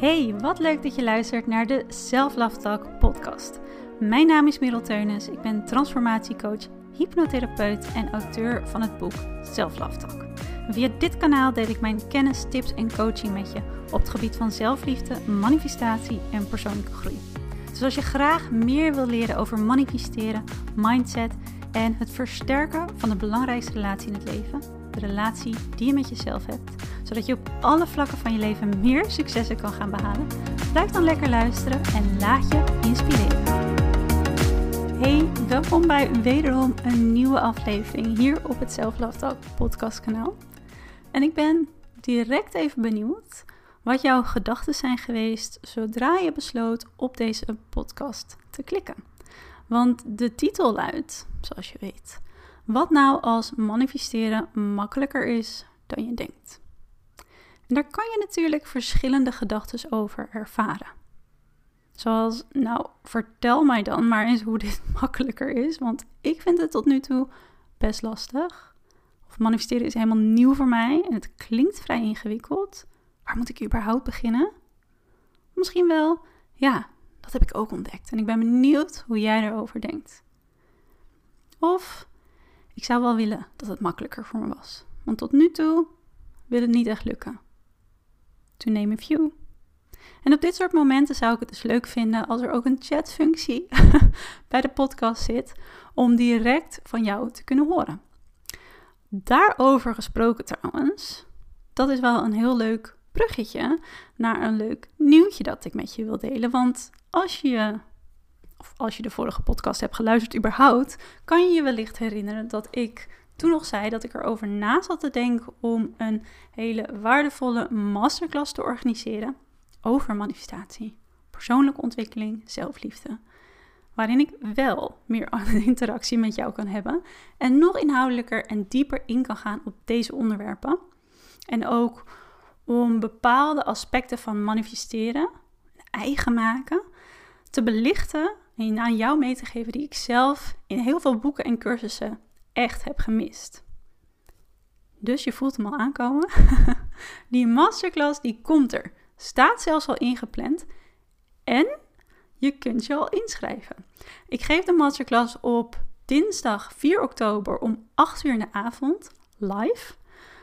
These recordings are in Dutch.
Hey, wat leuk dat je luistert naar de Self Love Talk podcast. Mijn naam is Merel Teunis, ik ben transformatiecoach, hypnotherapeut en auteur van het boek Self Love Talk. Via dit kanaal deel ik mijn kennis, tips en coaching met je op het gebied van zelfliefde, manifestatie en persoonlijke groei. Dus als je graag meer wil leren over manifesteren, mindset en het versterken van de belangrijkste relatie in het leven, de relatie die je met jezelf hebt, zodat je op alle vlakken van je leven meer successen kan gaan behalen, blijf dan lekker luisteren en laat je inspireren. Hey, welkom bij wederom een nieuwe aflevering hier op het Self Love Talk podcast kanaal. En ik ben direct even benieuwd wat jouw gedachten zijn geweest zodra je besloot op deze podcast te klikken. Want de titel luidt, zoals je weet, wat nou als manifesteren makkelijker is dan je denkt. En daar kan je natuurlijk verschillende gedachten over ervaren. Zoals, nou, vertel mij dan maar eens hoe dit makkelijker is, want ik vind het tot nu toe best lastig. Of manifesteren is helemaal nieuw voor mij en het klinkt vrij ingewikkeld. Waar moet ik überhaupt beginnen? Misschien wel, ja, dat heb ik ook ontdekt en ik ben benieuwd hoe jij erover denkt. Of ik zou wel willen dat het makkelijker voor me was, want tot nu toe wil het niet echt lukken. To name a few. En op dit soort momenten zou ik het dus leuk vinden als er ook een chatfunctie bij de podcast zit om direct van jou te kunnen horen. Daarover gesproken trouwens, dat is wel een heel leuk bruggetje naar een leuk nieuwtje dat ik met je wil delen. Want als je, of als je de vorige podcast hebt geluisterd überhaupt, kan je je wellicht herinneren dat ik toen nog zei dat ik erover na zat te denken om een hele waardevolle masterclass te organiseren over manifestatie, persoonlijke ontwikkeling, zelfliefde. Waarin ik wel meer interactie met jou kan hebben en nog inhoudelijker en dieper in kan gaan op deze onderwerpen. En ook om bepaalde aspecten van manifesteren, eigen maken, te belichten en aan jou mee te geven die ik zelf in heel veel boeken en cursussen echt heb gemist. Dus je voelt hem al aankomen. die masterclass die komt er. Staat zelfs al ingepland. En je kunt je al inschrijven. Ik geef de masterclass op dinsdag 4 oktober om 8 uur in de avond live.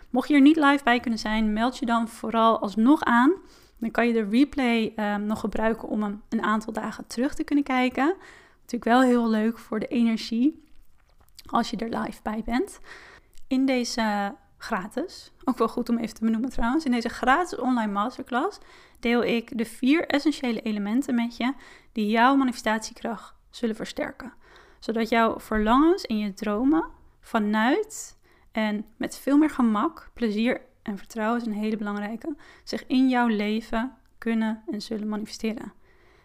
Mocht je er niet live bij kunnen zijn, meld je dan vooral alsnog aan. Dan kan je de replay um, nog gebruiken om een aantal dagen terug te kunnen kijken. Natuurlijk wel heel leuk voor de energie als je er live bij bent. In deze gratis, ook wel goed om even te benoemen trouwens, in deze gratis online masterclass deel ik de vier essentiële elementen met je die jouw manifestatiekracht zullen versterken. Zodat jouw verlangens en je dromen vanuit en met veel meer gemak, plezier en vertrouwen is een hele belangrijke, zich in jouw leven kunnen en zullen manifesteren.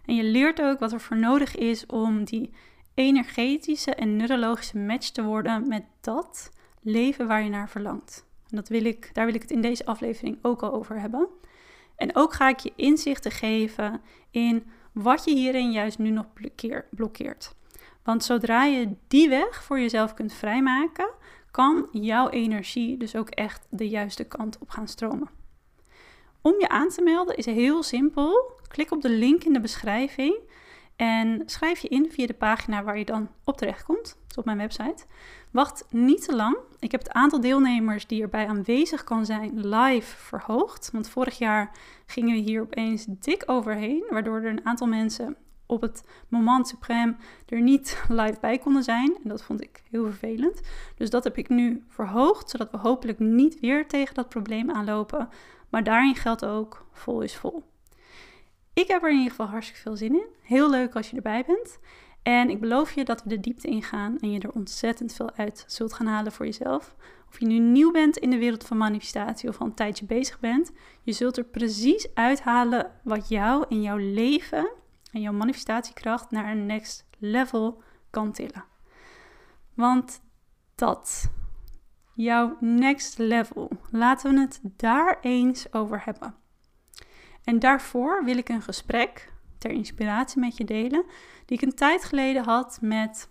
En je leert ook wat er voor nodig is om die energetische en neurologische match te worden met dat leven waar je naar verlangt. En dat wil ik, daar wil ik het in deze aflevering ook al over hebben. En ook ga ik je inzichten geven in wat je hierin juist nu nog blokkeert. Want zodra je die weg voor jezelf kunt vrijmaken, kan jouw energie dus ook echt de juiste kant op gaan stromen. Om je aan te melden is heel simpel. Klik op de link in de beschrijving en schrijf je in via de pagina waar je dan op terecht komt, op mijn website. Wacht niet te lang. Ik heb het aantal deelnemers die erbij aanwezig kan zijn live verhoogd. Want vorig jaar gingen we hier opeens dik overheen, waardoor er een aantal mensen op het moment suprême er niet live bij konden zijn. En dat vond ik heel vervelend. Dus dat heb ik nu verhoogd, zodat we hopelijk niet weer tegen dat probleem aanlopen. Maar daarin geldt ook, vol is vol. Ik heb er in ieder geval hartstikke veel zin in. Heel leuk als je erbij bent. En ik beloof je dat we de diepte ingaan en je er ontzettend veel uit zult gaan halen voor jezelf. Of je nu nieuw bent in de wereld van manifestatie of al een tijdje bezig bent, je zult er precies uithalen wat jou in jouw leven en jouw manifestatiekracht naar een next level kan tillen. Want dat, jouw next level, laten we het daar eens over hebben. En daarvoor wil ik een gesprek ter inspiratie met je delen, die ik een tijd geleden had met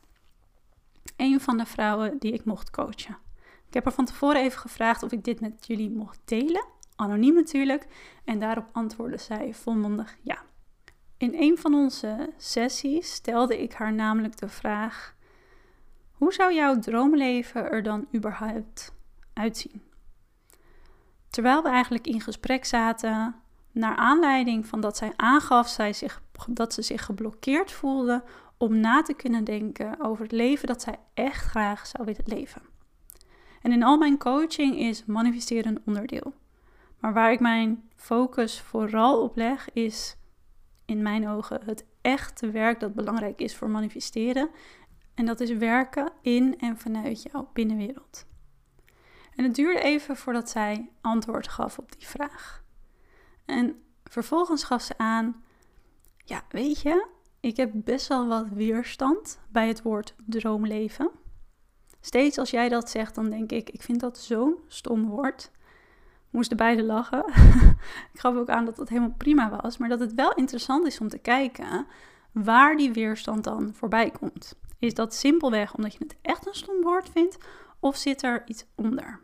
een van de vrouwen die ik mocht coachen. Ik heb er van tevoren even gevraagd of ik dit met jullie mocht delen anoniem natuurlijk. En daarop antwoordde zij volmondig ja. In een van onze sessies stelde ik haar namelijk de vraag: hoe zou jouw droomleven er dan überhaupt uitzien? Terwijl we eigenlijk in gesprek zaten, naar aanleiding van dat zij aangaf zij zich, dat ze zich geblokkeerd voelde om na te kunnen denken over het leven dat zij echt graag zou willen leven. En in al mijn coaching is manifesteren een onderdeel. Maar waar ik mijn focus vooral op leg, is in mijn ogen het echte werk dat belangrijk is voor manifesteren. En dat is werken in en vanuit jouw binnenwereld. En het duurde even voordat zij antwoord gaf op die vraag. En vervolgens gaf ze aan: Ja, weet je, ik heb best wel wat weerstand bij het woord droomleven. Steeds als jij dat zegt, dan denk ik: Ik vind dat zo'n stom woord. Moesten beide lachen. ik gaf ook aan dat dat helemaal prima was, maar dat het wel interessant is om te kijken waar die weerstand dan voorbij komt. Is dat simpelweg omdat je het echt een stom woord vindt, of zit er iets onder?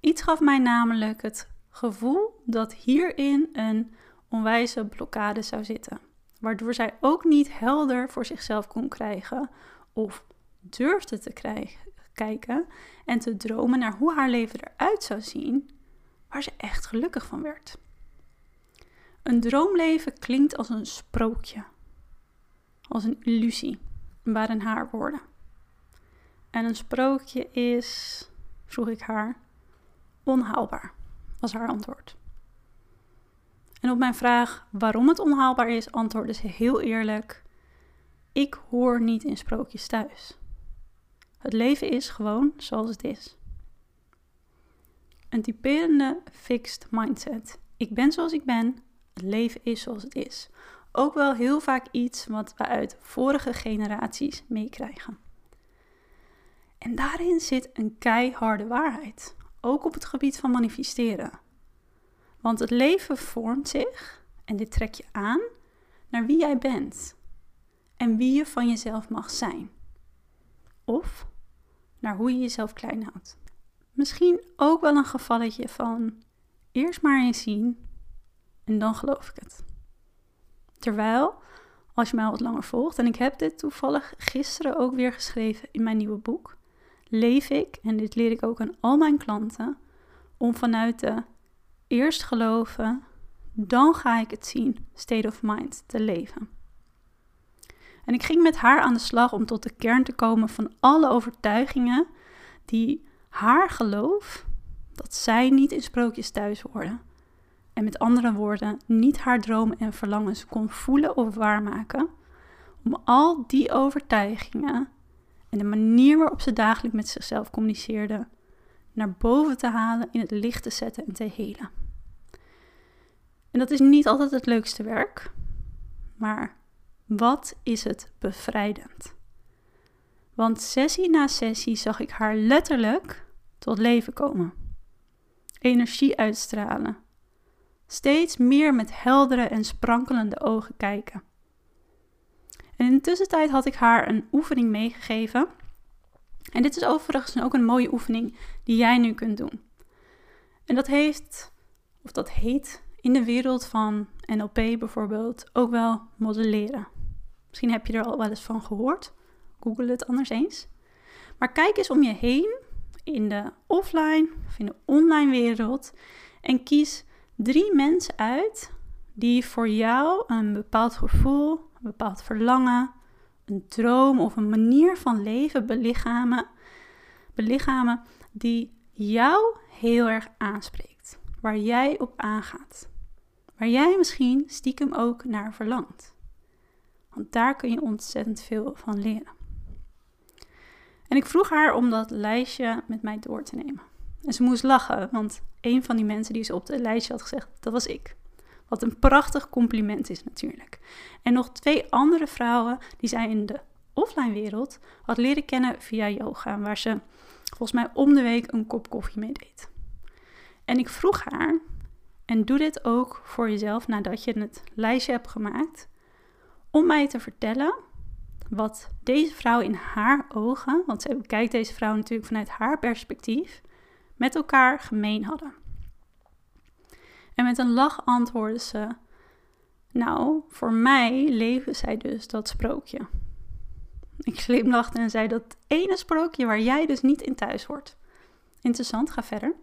Iets gaf mij namelijk het gevoel dat hierin een onwijze blokkade zou zitten, waardoor zij ook niet helder voor zichzelf kon krijgen of durfde te kijken en te dromen naar hoe haar leven eruit zou zien, waar ze echt gelukkig van werd. Een droomleven klinkt als een sprookje, als een illusie, waren haar woorden. En een sprookje is, vroeg ik haar, onhaalbaar, was haar antwoord. En op mijn vraag waarom het onhaalbaar is, antwoordde ze heel eerlijk: Ik hoor niet in sprookjes thuis. Het leven is gewoon zoals het is. Een typerende fixed mindset. Ik ben zoals ik ben, het leven is zoals het is. Ook wel heel vaak iets wat we uit vorige generaties meekrijgen. En daarin zit een keiharde waarheid, ook op het gebied van manifesteren. Want het leven vormt zich, en dit trek je aan, naar wie jij bent en wie je van jezelf mag zijn. Of naar hoe je jezelf klein houdt. Misschien ook wel een gevalletje van eerst maar eens zien en dan geloof ik het. Terwijl, als je mij wat langer volgt, en ik heb dit toevallig gisteren ook weer geschreven in mijn nieuwe boek, leef ik, en dit leer ik ook aan al mijn klanten, om vanuit de eerst geloven, dan ga ik het zien, state of mind te leven. En ik ging met haar aan de slag om tot de kern te komen van alle overtuigingen die haar geloof dat zij niet in sprookjes thuis horen. En met andere woorden, niet haar dromen en verlangens kon voelen of waarmaken. Om al die overtuigingen en de manier waarop ze dagelijks met zichzelf communiceerde, naar boven te halen, in het licht te zetten en te helen. En dat is niet altijd het leukste werk, maar wat is het bevrijdend? Want sessie na sessie zag ik haar letterlijk tot leven komen. Energie uitstralen. Steeds meer met heldere en sprankelende ogen kijken. En in de tussentijd had ik haar een oefening meegegeven. En dit is overigens ook een mooie oefening die jij nu kunt doen. En dat heeft, of dat heet in de wereld van NLP bijvoorbeeld, ook wel modelleren. Misschien heb je er al wel eens van gehoord. Google het anders eens. Maar kijk eens om je heen in de offline of in de online wereld en kies drie mensen uit die voor jou een bepaald gevoel, een bepaald verlangen, een droom of een manier van leven belichamen, belichamen die jou heel erg aanspreekt, waar jij op aangaat, waar jij misschien stiekem ook naar verlangt. Want daar kun je ontzettend veel van leren. En ik vroeg haar om dat lijstje met mij door te nemen. En ze moest lachen, want een van die mensen die ze op het lijstje had gezegd, dat was ik. Wat een prachtig compliment is natuurlijk. En nog twee andere vrouwen die zij in de offline wereld had leren kennen via yoga, waar ze volgens mij om de week een kop koffie mee deed. En ik vroeg haar, en doe dit ook voor jezelf nadat je het lijstje hebt gemaakt, om mij te vertellen wat deze vrouw in haar ogen, want ze bekijkt deze vrouw natuurlijk vanuit haar perspectief, met elkaar gemeen hadden. En met een lach antwoordde ze: Nou, voor mij leven zij dus dat sprookje. Ik glimlachte en zei dat ene sprookje waar jij dus niet in thuis hoort. Interessant, ga verder.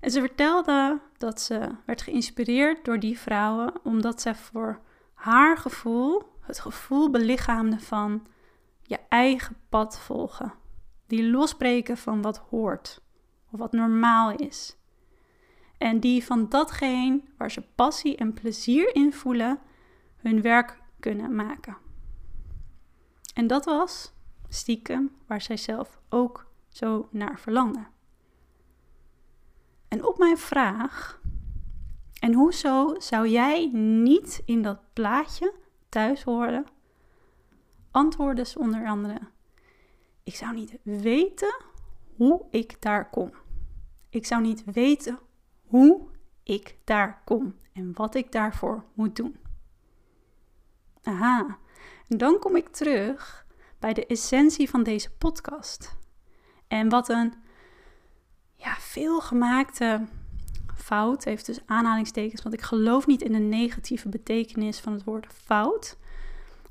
En ze vertelde dat ze werd geïnspireerd door die vrouwen omdat zij voor haar gevoel het gevoel belichaamde van je eigen pad volgen. Die losbreken van wat hoort of wat normaal is. En die van datgene waar ze passie en plezier in voelen, hun werk kunnen maken. En dat was stiekem waar zij zelf ook zo naar verlangde. En op mijn vraag, en hoezo zou jij niet in dat plaatje thuis horen, antwoordde ze onder andere: Ik zou niet weten hoe ik daar kom. Ik zou niet weten hoe ik daar kom en wat ik daarvoor moet doen. Aha, en dan kom ik terug bij de essentie van deze podcast. En wat een ja, veelgemaakte fout heeft dus aanhalingstekens, want ik geloof niet in de negatieve betekenis van het woord fout.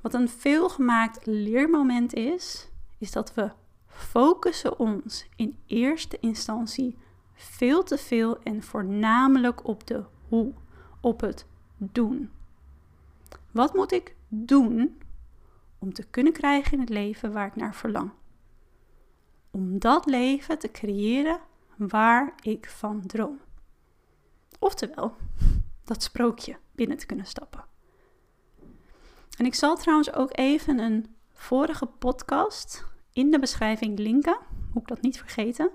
Wat een veelgemaakt leermoment is, is dat we focussen ons in eerste instantie veel te veel en voornamelijk op de hoe, op het doen. Wat moet ik doen om te kunnen krijgen in het leven waar ik naar verlang? Om dat leven te creëren waar ik van droom. Oftewel, dat sprookje binnen te kunnen stappen. En ik zal trouwens ook even een vorige podcast in de beschrijving linken, moet ik dat niet vergeten,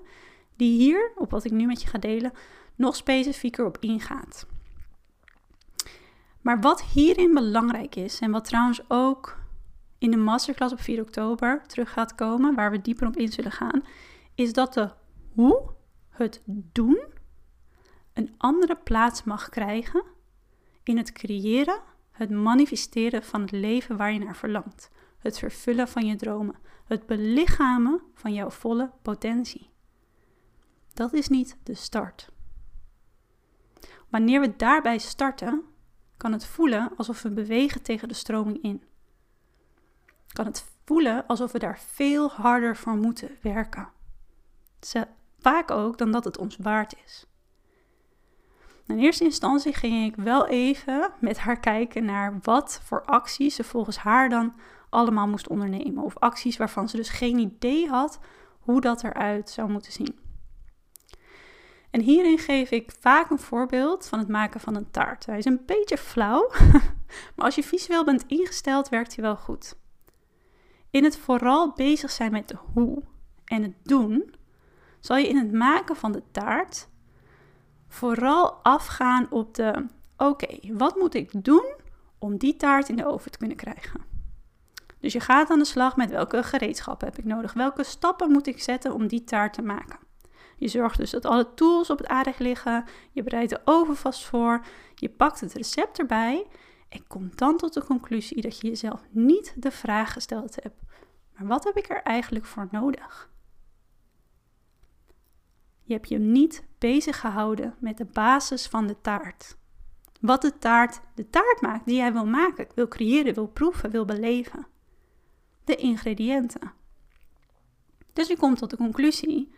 die hier, op wat ik nu met je ga delen, nog specifieker op ingaat. Maar wat hierin belangrijk is, en wat trouwens ook in de masterclass op 4 oktober terug gaat komen, waar we dieper op in zullen gaan, is dat de hoe, het doen, een andere plaats mag krijgen in het creëren, het manifesteren van het leven waar je naar verlangt, het vervullen van je dromen, het belichamen van jouw volle potentie. Dat is niet de start. Wanneer we daarbij starten, kan het voelen alsof we bewegen tegen de stroming in. Kan het voelen alsof we daar veel harder voor moeten werken. Vaak ook dan dat het ons waard is. In eerste instantie ging ik wel even met haar kijken naar wat voor acties ze volgens haar dan allemaal moest ondernemen. Of acties waarvan ze dus geen idee had hoe dat eruit zou moeten zien. En hierin geef ik vaak een voorbeeld van het maken van een taart. Hij is een beetje flauw, maar als je visueel bent ingesteld, werkt hij wel goed. In het vooral bezig zijn met de hoe en het doen, zal je in het maken van de taart vooral afgaan op de: oké, wat moet ik doen om die taart in de oven te kunnen krijgen? Dus je gaat aan de slag met welke gereedschappen heb ik nodig? Welke stappen moet ik zetten om die taart te maken? Je zorgt dus dat alle tools op het aardig liggen. Je bereidt de oven vast voor. Je pakt het recept erbij. En komt dan tot de conclusie dat je jezelf niet de vraag gesteld hebt: maar wat heb ik er eigenlijk voor nodig? Je hebt je niet bezig gehouden met de basis van de taart. Wat de taart de taart maakt die jij wil maken, wil creëren, wil proeven, wil beleven. De ingrediënten. Dus je komt tot de conclusie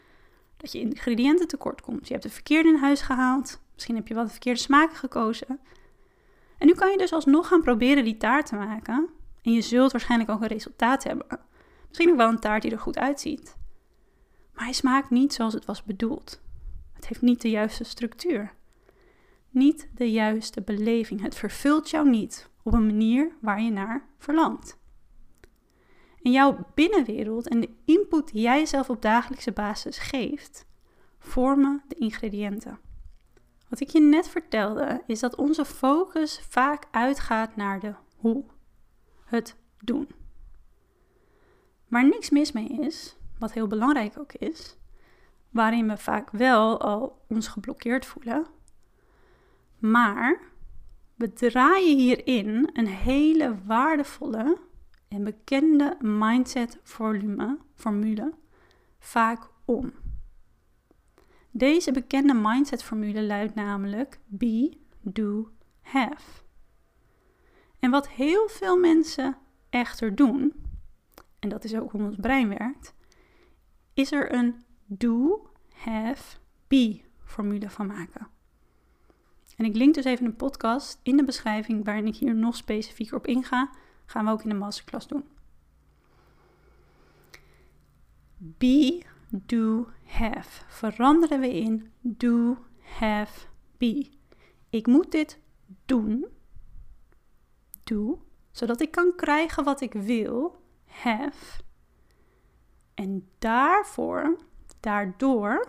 dat je ingrediënten tekort komt. Je hebt de verkeerde in huis gehaald. Misschien heb je wat verkeerde smaken gekozen. En nu kan je dus alsnog gaan proberen die taart te maken. En je zult waarschijnlijk ook een resultaat hebben. Misschien ook wel een taart die er goed uitziet. Maar hij smaakt niet zoals het was bedoeld. Het heeft niet de juiste structuur. Niet de juiste beleving. Het vervult jou niet op een manier waar je naar verlangt. In jouw binnenwereld en de input die jij zelf op dagelijkse basis geeft, vormen de ingrediënten. Wat ik je net vertelde, is dat onze focus vaak uitgaat naar de hoe, het doen. Waar niks mis mee is, wat heel belangrijk ook is, waarin we vaak wel al ons geblokkeerd voelen. Maar we draaien hierin een hele waardevolle en bekende mindset volume, formule vaak om. Deze bekende mindset-formule luidt namelijk be, do, have. En wat heel veel mensen echter doen, en dat is ook hoe ons brein werkt, is er een do, have, be formule van maken. En ik link dus even een podcast in de beschrijving waarin ik hier nog specifieker op inga. Gaan we ook in de masterclass doen. Be, do, have. Veranderen we in do, have, be. Ik moet dit doen. Do. Zodat ik kan krijgen wat ik wil. Have. En daarvoor, daardoor,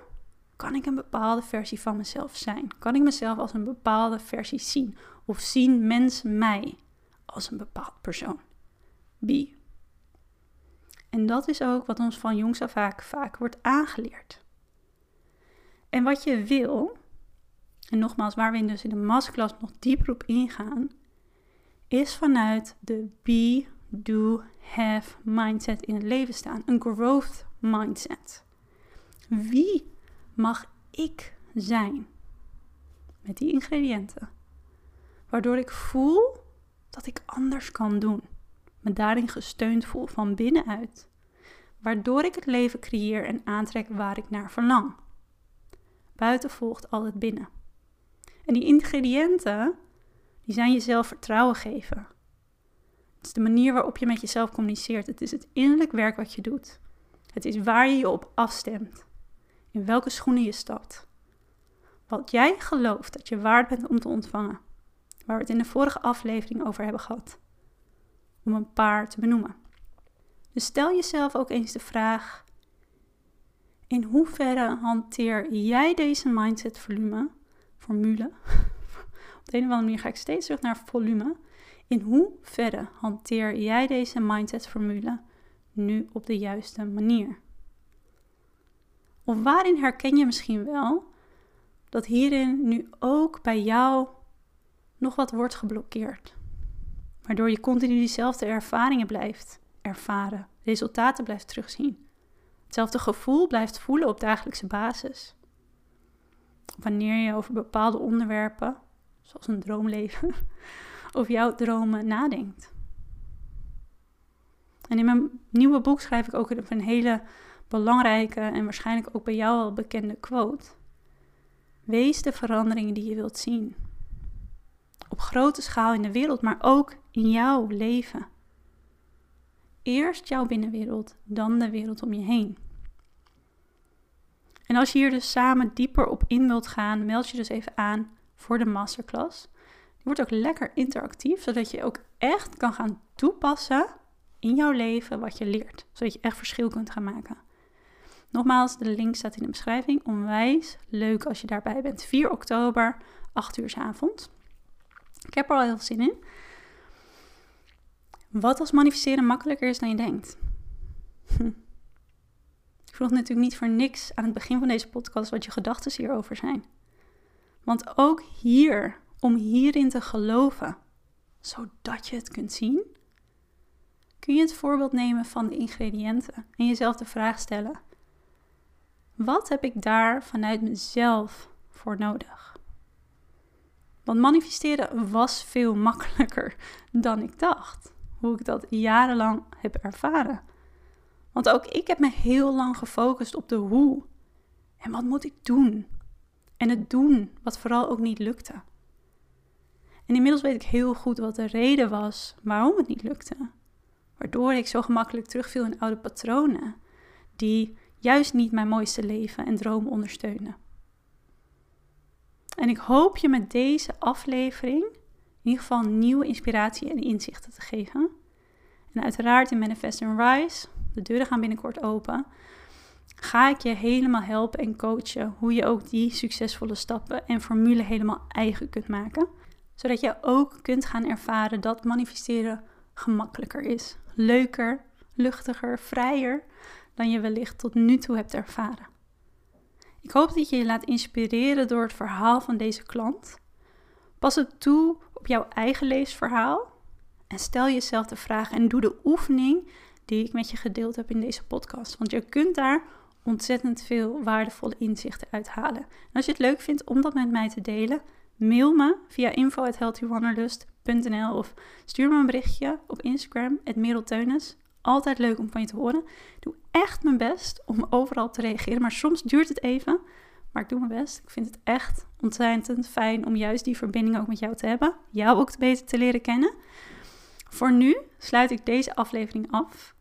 kan ik een bepaalde versie van mezelf zijn? Kan ik mezelf als een bepaalde versie zien? Of zien mensen mij als een bepaald persoon? Be. En dat is ook wat ons van jongs af vaak, vaak wordt aangeleerd. En wat je wil, en nogmaals, waar we dus in de masterclass nog dieper op ingaan, is vanuit de be, do, have mindset in het leven staan. Een growth mindset. Wie mag ik zijn met die ingrediënten? Waardoor ik voel dat ik anders kan doen. Me daarin gesteund voel van binnenuit. Waardoor ik het leven creëer en aantrek waar ik naar verlang. Buiten volgt altijd binnen. En die ingrediënten, die zijn jezelf vertrouwen geven. Het is de manier waarop je met jezelf communiceert. Het is het innerlijk werk wat je doet. Het is waar je je op afstemt. In welke schoenen je stapt. Wat jij gelooft dat je waard bent om te ontvangen. Waar we het in de vorige aflevering over hebben gehad. Om een paar te benoemen. Dus stel jezelf ook eens de vraag: in hoeverre hanteer jij deze mindset volume, formule? Op de een of andere manier ga ik steeds terug naar volume. In hoeverre hanteer jij deze mindset formule nu op de juiste manier? Of waarin herken je misschien wel dat hierin nu ook bij jou nog wat wordt geblokkeerd? Waardoor je continu diezelfde ervaringen blijft ervaren, resultaten blijft terugzien. Hetzelfde gevoel blijft voelen op dagelijkse basis. Wanneer je over bepaalde onderwerpen, zoals een droomleven, of jouw dromen nadenkt. En in mijn nieuwe boek schrijf ik ook een hele belangrijke en waarschijnlijk ook bij jou al bekende quote. Wees de veranderingen die je wilt zien. Op grote schaal in de wereld, maar ook in jouw leven. Eerst jouw binnenwereld, dan de wereld om je heen. En als je hier dus samen dieper op in wilt gaan, meld je dus even aan voor de masterclass. Die wordt ook lekker interactief, zodat je ook echt kan gaan toepassen in jouw leven wat je leert. Zodat je echt verschil kunt gaan maken. Nogmaals, de link staat in de beschrijving. Onwijs leuk als je daarbij bent. 4 oktober, 8 uur s avonds. Ik heb er al heel veel zin in. Wat als manifesteren makkelijker is dan je denkt? Ik vroeg natuurlijk niet voor niks aan het begin van deze podcast wat je gedachten hierover zijn. Want ook hier, om hierin te geloven, zodat je het kunt zien, kun je het voorbeeld nemen van de ingrediënten en jezelf de vraag stellen: wat heb ik daar vanuit mezelf voor nodig? Want manifesteren was veel makkelijker dan ik dacht. Hoe ik dat jarenlang heb ervaren. Want ook ik heb me heel lang gefocust op de hoe. En wat moet ik doen? En het doen, wat vooral ook niet lukte. En inmiddels weet ik heel goed wat de reden was waarom het niet lukte. Waardoor ik zo gemakkelijk terugviel in oude patronen. Die juist niet mijn mooiste leven en droom ondersteunen. En ik hoop je met deze aflevering in ieder geval nieuwe inspiratie en inzichten te geven. En uiteraard in Manifest and Rise, de deuren gaan binnenkort open, ga ik je helemaal helpen en coachen hoe je ook die succesvolle stappen en formule helemaal eigen kunt maken. Zodat je ook kunt gaan ervaren dat manifesteren gemakkelijker is. Leuker, luchtiger, vrijer dan je wellicht tot nu toe hebt ervaren. Ik hoop dat je je laat inspireren door het verhaal van deze klant. Pas het toe op jouw eigen leesverhaal en stel jezelf de vraag en doe de oefening die ik met je gedeeld heb in deze podcast. Want je kunt daar ontzettend veel waardevolle inzichten uithalen. En als je het leuk vindt om dat met mij te delen, mail me via info.healthywanderlust.nl of stuur me een berichtje op Instagram, het Altijd leuk om van je te horen. Doe echt mijn best om overal te reageren, maar soms duurt het even. Maar ik doe mijn best. Ik vind het echt ontzettend fijn om juist die verbinding ook met jou te hebben. Jou ook beter te leren kennen. Voor nu sluit ik deze aflevering af.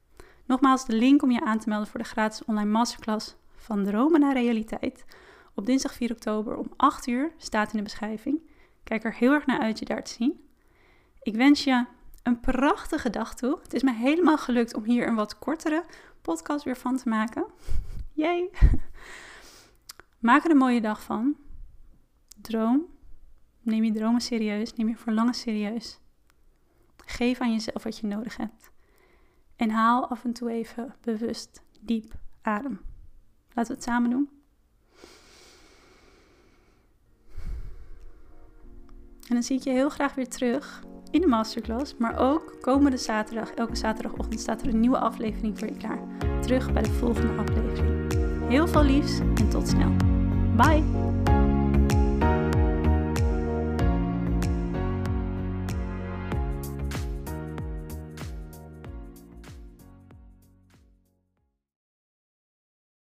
Nogmaals de link om je aan te melden voor de gratis online masterclass van dromen naar realiteit. Op dinsdag 4 oktober om 8 uur staat in de beschrijving. Kijk er heel erg naar uit je daar te zien. Ik wens je een prachtige dag toe. Het is me helemaal gelukt om hier een wat kortere podcast weer van te maken. Jee! Maak er een mooie dag van. Droom. Neem je dromen serieus. Neem je verlangen serieus. Geef aan jezelf wat je nodig hebt. En haal af en toe even bewust diep adem. Laten we het samen doen. En dan zie ik je heel graag weer terug in de masterclass. Maar ook komende zaterdag, elke zaterdagochtend staat er een nieuwe aflevering voor je klaar. Terug bij de volgende aflevering. Heel veel liefs en tot snel. Bye!